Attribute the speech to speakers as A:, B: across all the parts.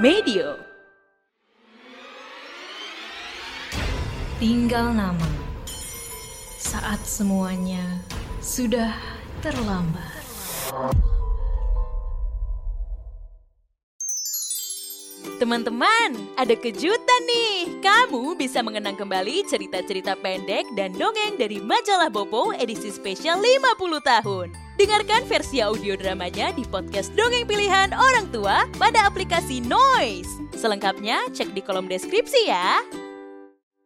A: Medio.
B: Tinggal nama. Saat semuanya sudah terlambat.
A: Teman-teman, ada kejutan nih. Kamu bisa mengenang kembali cerita-cerita pendek dan dongeng dari majalah Bobo edisi spesial 50 tahun. Dengarkan versi audio dramanya di podcast Dongeng Pilihan Orang Tua pada aplikasi Noise. Selengkapnya cek di kolom deskripsi ya.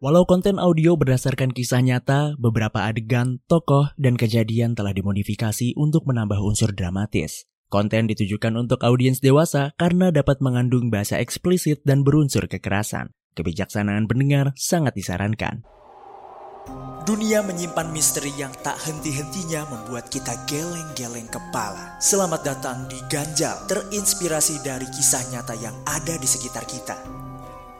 C: Walau konten audio berdasarkan kisah nyata, beberapa adegan, tokoh, dan kejadian telah dimodifikasi untuk menambah unsur dramatis. Konten ditujukan untuk audiens dewasa karena dapat mengandung bahasa eksplisit dan berunsur kekerasan. Kebijaksanaan pendengar sangat disarankan.
D: Dunia menyimpan misteri yang tak henti-hentinya membuat kita geleng-geleng kepala. Selamat datang di Ganjal, terinspirasi dari kisah nyata yang ada di sekitar kita.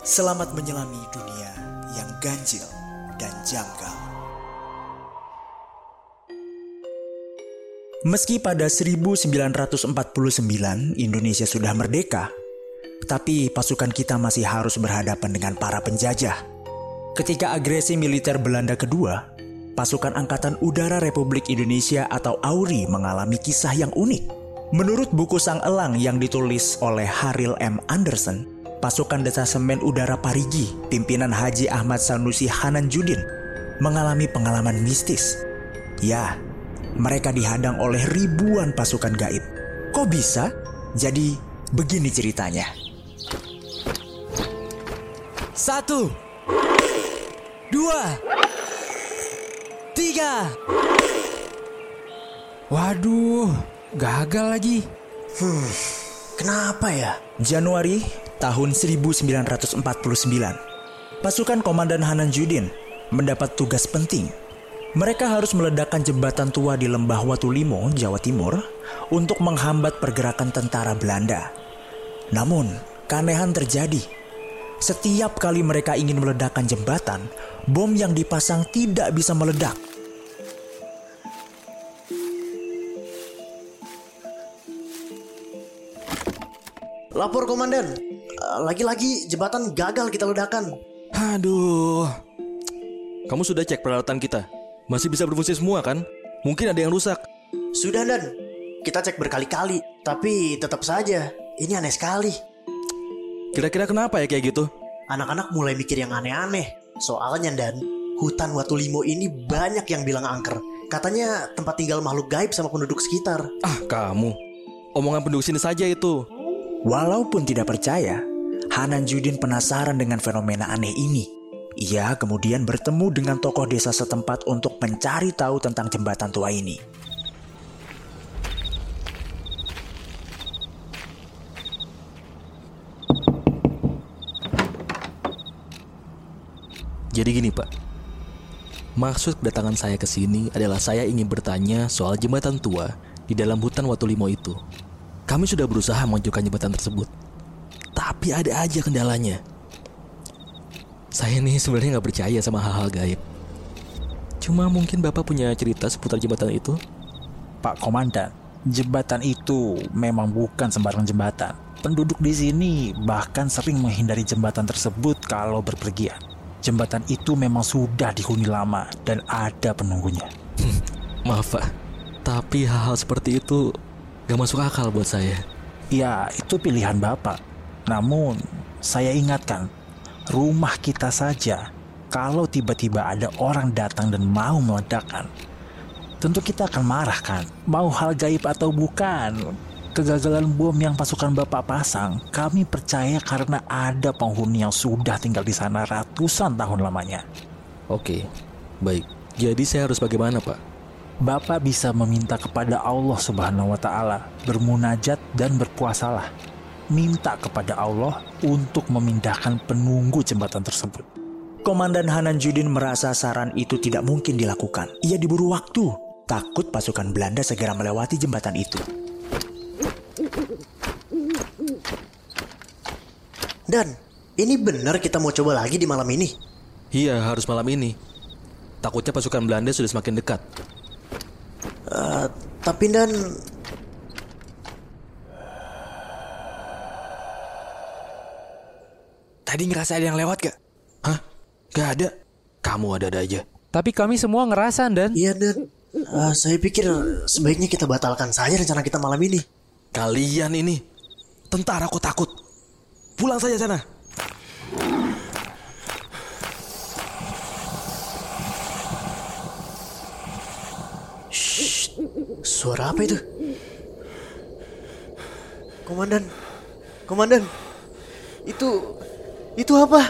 D: Selamat menyelami dunia yang ganjil dan janggal. Meski pada 1949 Indonesia sudah merdeka, tapi pasukan kita masih harus berhadapan dengan para penjajah. Ketika agresi militer Belanda kedua, pasukan Angkatan Udara Republik Indonesia atau AURI mengalami kisah yang unik. Menurut buku Sang Elang yang ditulis oleh Haril M. Anderson, pasukan Detasemen Udara Parigi, pimpinan Haji Ahmad Sanusi Hanan Judin, mengalami pengalaman mistis. Ya, mereka dihadang oleh ribuan pasukan gaib. Kok bisa? Jadi begini ceritanya. Satu, dua, tiga.
E: Waduh, gagal lagi.
D: Hmm, kenapa ya? Januari tahun 1949. Pasukan Komandan Hanan Judin mendapat tugas penting mereka harus meledakkan jembatan tua di lembah Watulimo, Jawa Timur, untuk menghambat pergerakan tentara Belanda. Namun, keanehan terjadi. Setiap kali mereka ingin meledakkan jembatan, bom yang dipasang tidak bisa meledak.
F: Lapor komandan, lagi-lagi jembatan gagal kita ledakan.
E: Aduh, kamu sudah cek peralatan kita? Masih bisa berfungsi semua kan? Mungkin ada yang rusak.
F: Sudah Dan, kita cek berkali-kali, tapi tetap saja ini aneh sekali.
E: Kira-kira kenapa ya kayak gitu?
F: Anak-anak mulai mikir yang aneh-aneh. Soalnya Dan, hutan Watu Limo ini banyak yang bilang angker. Katanya tempat tinggal makhluk gaib sama penduduk sekitar.
E: Ah, kamu. Omongan penduduk sini saja itu.
D: Walaupun tidak percaya, Hanan Judin penasaran dengan fenomena aneh ini. Ia kemudian bertemu dengan tokoh desa setempat untuk mencari tahu tentang jembatan tua ini.
E: Jadi gini pak, maksud kedatangan saya ke sini adalah saya ingin bertanya soal jembatan tua di dalam hutan Watu Limo itu. Kami sudah berusaha mengajukan jembatan tersebut, tapi ada aja kendalanya. Saya nih sebenarnya nggak percaya sama hal-hal gaib. Cuma mungkin Bapak punya cerita seputar jembatan itu?
G: Pak Komandan, jembatan itu memang bukan sembarang jembatan. Penduduk di sini bahkan sering menghindari jembatan tersebut kalau berpergian. Jembatan itu memang sudah dihuni lama dan ada penunggunya.
E: Maaf Pak, tapi hal-hal seperti itu gak masuk akal buat saya.
G: Ya, itu pilihan Bapak. Namun, saya ingatkan, rumah kita saja, kalau tiba-tiba ada orang datang dan mau meledakkan, tentu kita akan marah kan? Mau hal gaib atau bukan? Kegagalan bom yang pasukan Bapak pasang, kami percaya karena ada penghuni yang sudah tinggal di sana ratusan tahun lamanya.
E: Oke, baik. Jadi saya harus bagaimana, Pak?
G: Bapak bisa meminta kepada Allah Subhanahu wa taala, bermunajat dan berpuasalah minta kepada Allah untuk memindahkan penunggu jembatan tersebut.
D: Komandan Hanan Judin merasa saran itu tidak mungkin dilakukan. Ia diburu waktu, takut pasukan Belanda segera melewati jembatan itu.
F: Dan, ini benar kita mau coba lagi di malam ini?
E: Iya, harus malam ini. Takutnya pasukan Belanda sudah semakin dekat.
F: Uh, tapi Dan,
E: Tadi ngerasa ada yang lewat gak? Hah? Gak ada. Kamu ada-ada aja.
H: Tapi kami semua ngerasa dan
F: Iya dan eh, saya pikir sebaiknya kita batalkan saja rencana kita malam ini.
E: Kalian ini tentara kok takut. Pulang saja sana.
F: Suara apa itu? Komandan, komandan, itu itu apa?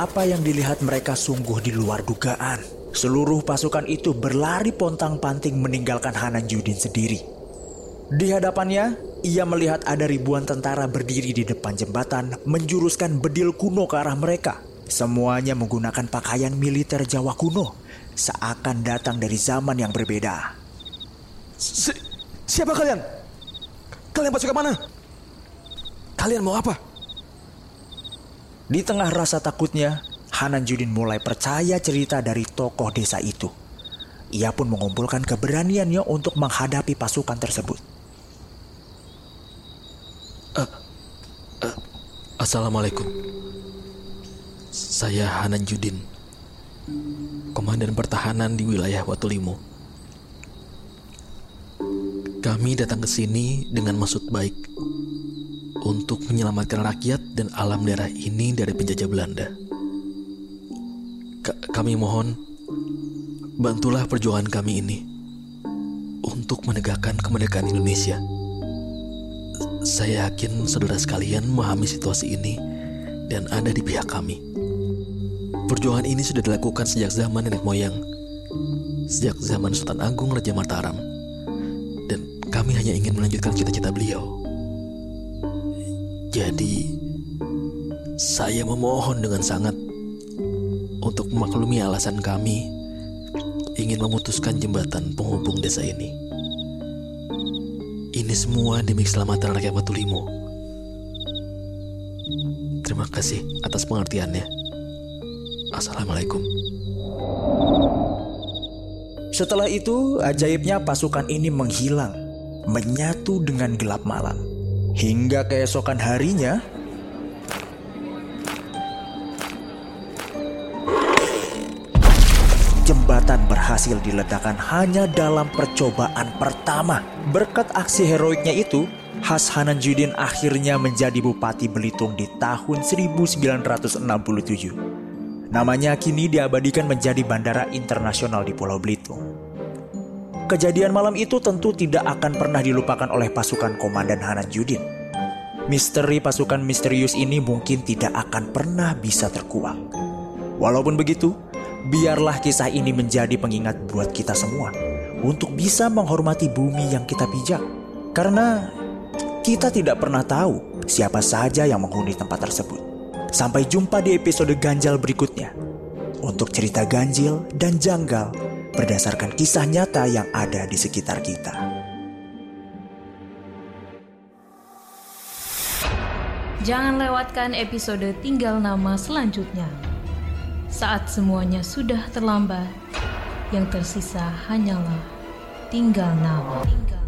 D: Apa yang dilihat mereka sungguh di luar dugaan. Seluruh pasukan itu berlari pontang-panting meninggalkan Hanan Judin sendiri. Di hadapannya, ia melihat ada ribuan tentara berdiri di depan jembatan menjuruskan bedil kuno ke arah mereka. Semuanya menggunakan pakaian militer Jawa kuno, seakan datang dari zaman yang berbeda.
E: Si- siapa kalian? Kalian pasukan mana? Kalian mau apa?
D: Di tengah rasa takutnya, Hanan Judin mulai percaya cerita dari tokoh desa itu. Ia pun mengumpulkan keberaniannya untuk menghadapi pasukan tersebut.
E: Assalamualaikum. Saya Hanan Judin, Komandan Pertahanan di wilayah Watulimo. Kami datang ke sini dengan maksud baik untuk menyelamatkan rakyat dan alam daerah ini dari penjajah Belanda. Ka- kami mohon bantulah perjuangan kami ini untuk menegakkan kemerdekaan Indonesia. Saya yakin saudara sekalian memahami situasi ini dan ada di pihak kami. Perjuangan ini sudah dilakukan sejak zaman nenek moyang, sejak zaman Sultan Agung Raja Mataram, dan kami hanya ingin melanjutkan cita-cita beliau. Jadi, saya memohon dengan sangat untuk memaklumi alasan kami ingin memutuskan jembatan penghubung desa ini. Ini semua demi keselamatan rakyat Batu Limo. Terima kasih atas pengertiannya. Assalamualaikum.
D: Setelah itu, ajaibnya pasukan ini menghilang, menyatu dengan gelap malam. Hingga keesokan harinya, jembatan berhasil diledakkan hanya dalam percobaan pertama. Berkat aksi heroiknya itu, Has Hanan Judin akhirnya menjadi Bupati Belitung di tahun 1967. Namanya kini diabadikan menjadi bandara internasional di Pulau Belitung. Kejadian malam itu tentu tidak akan pernah dilupakan oleh pasukan Komandan Hanan Judin. Misteri pasukan misterius ini mungkin tidak akan pernah bisa terkuak. Walaupun begitu, biarlah kisah ini menjadi pengingat buat kita semua untuk bisa menghormati bumi yang kita pijak. Karena kita tidak pernah tahu siapa saja yang menghuni tempat tersebut. Sampai jumpa di episode ganjal berikutnya. Untuk cerita ganjil dan janggal berdasarkan kisah nyata yang ada di sekitar kita.
B: Jangan lewatkan episode Tinggal Nama selanjutnya. Saat semuanya sudah terlambat, yang tersisa hanyalah tinggal nama. Tinggal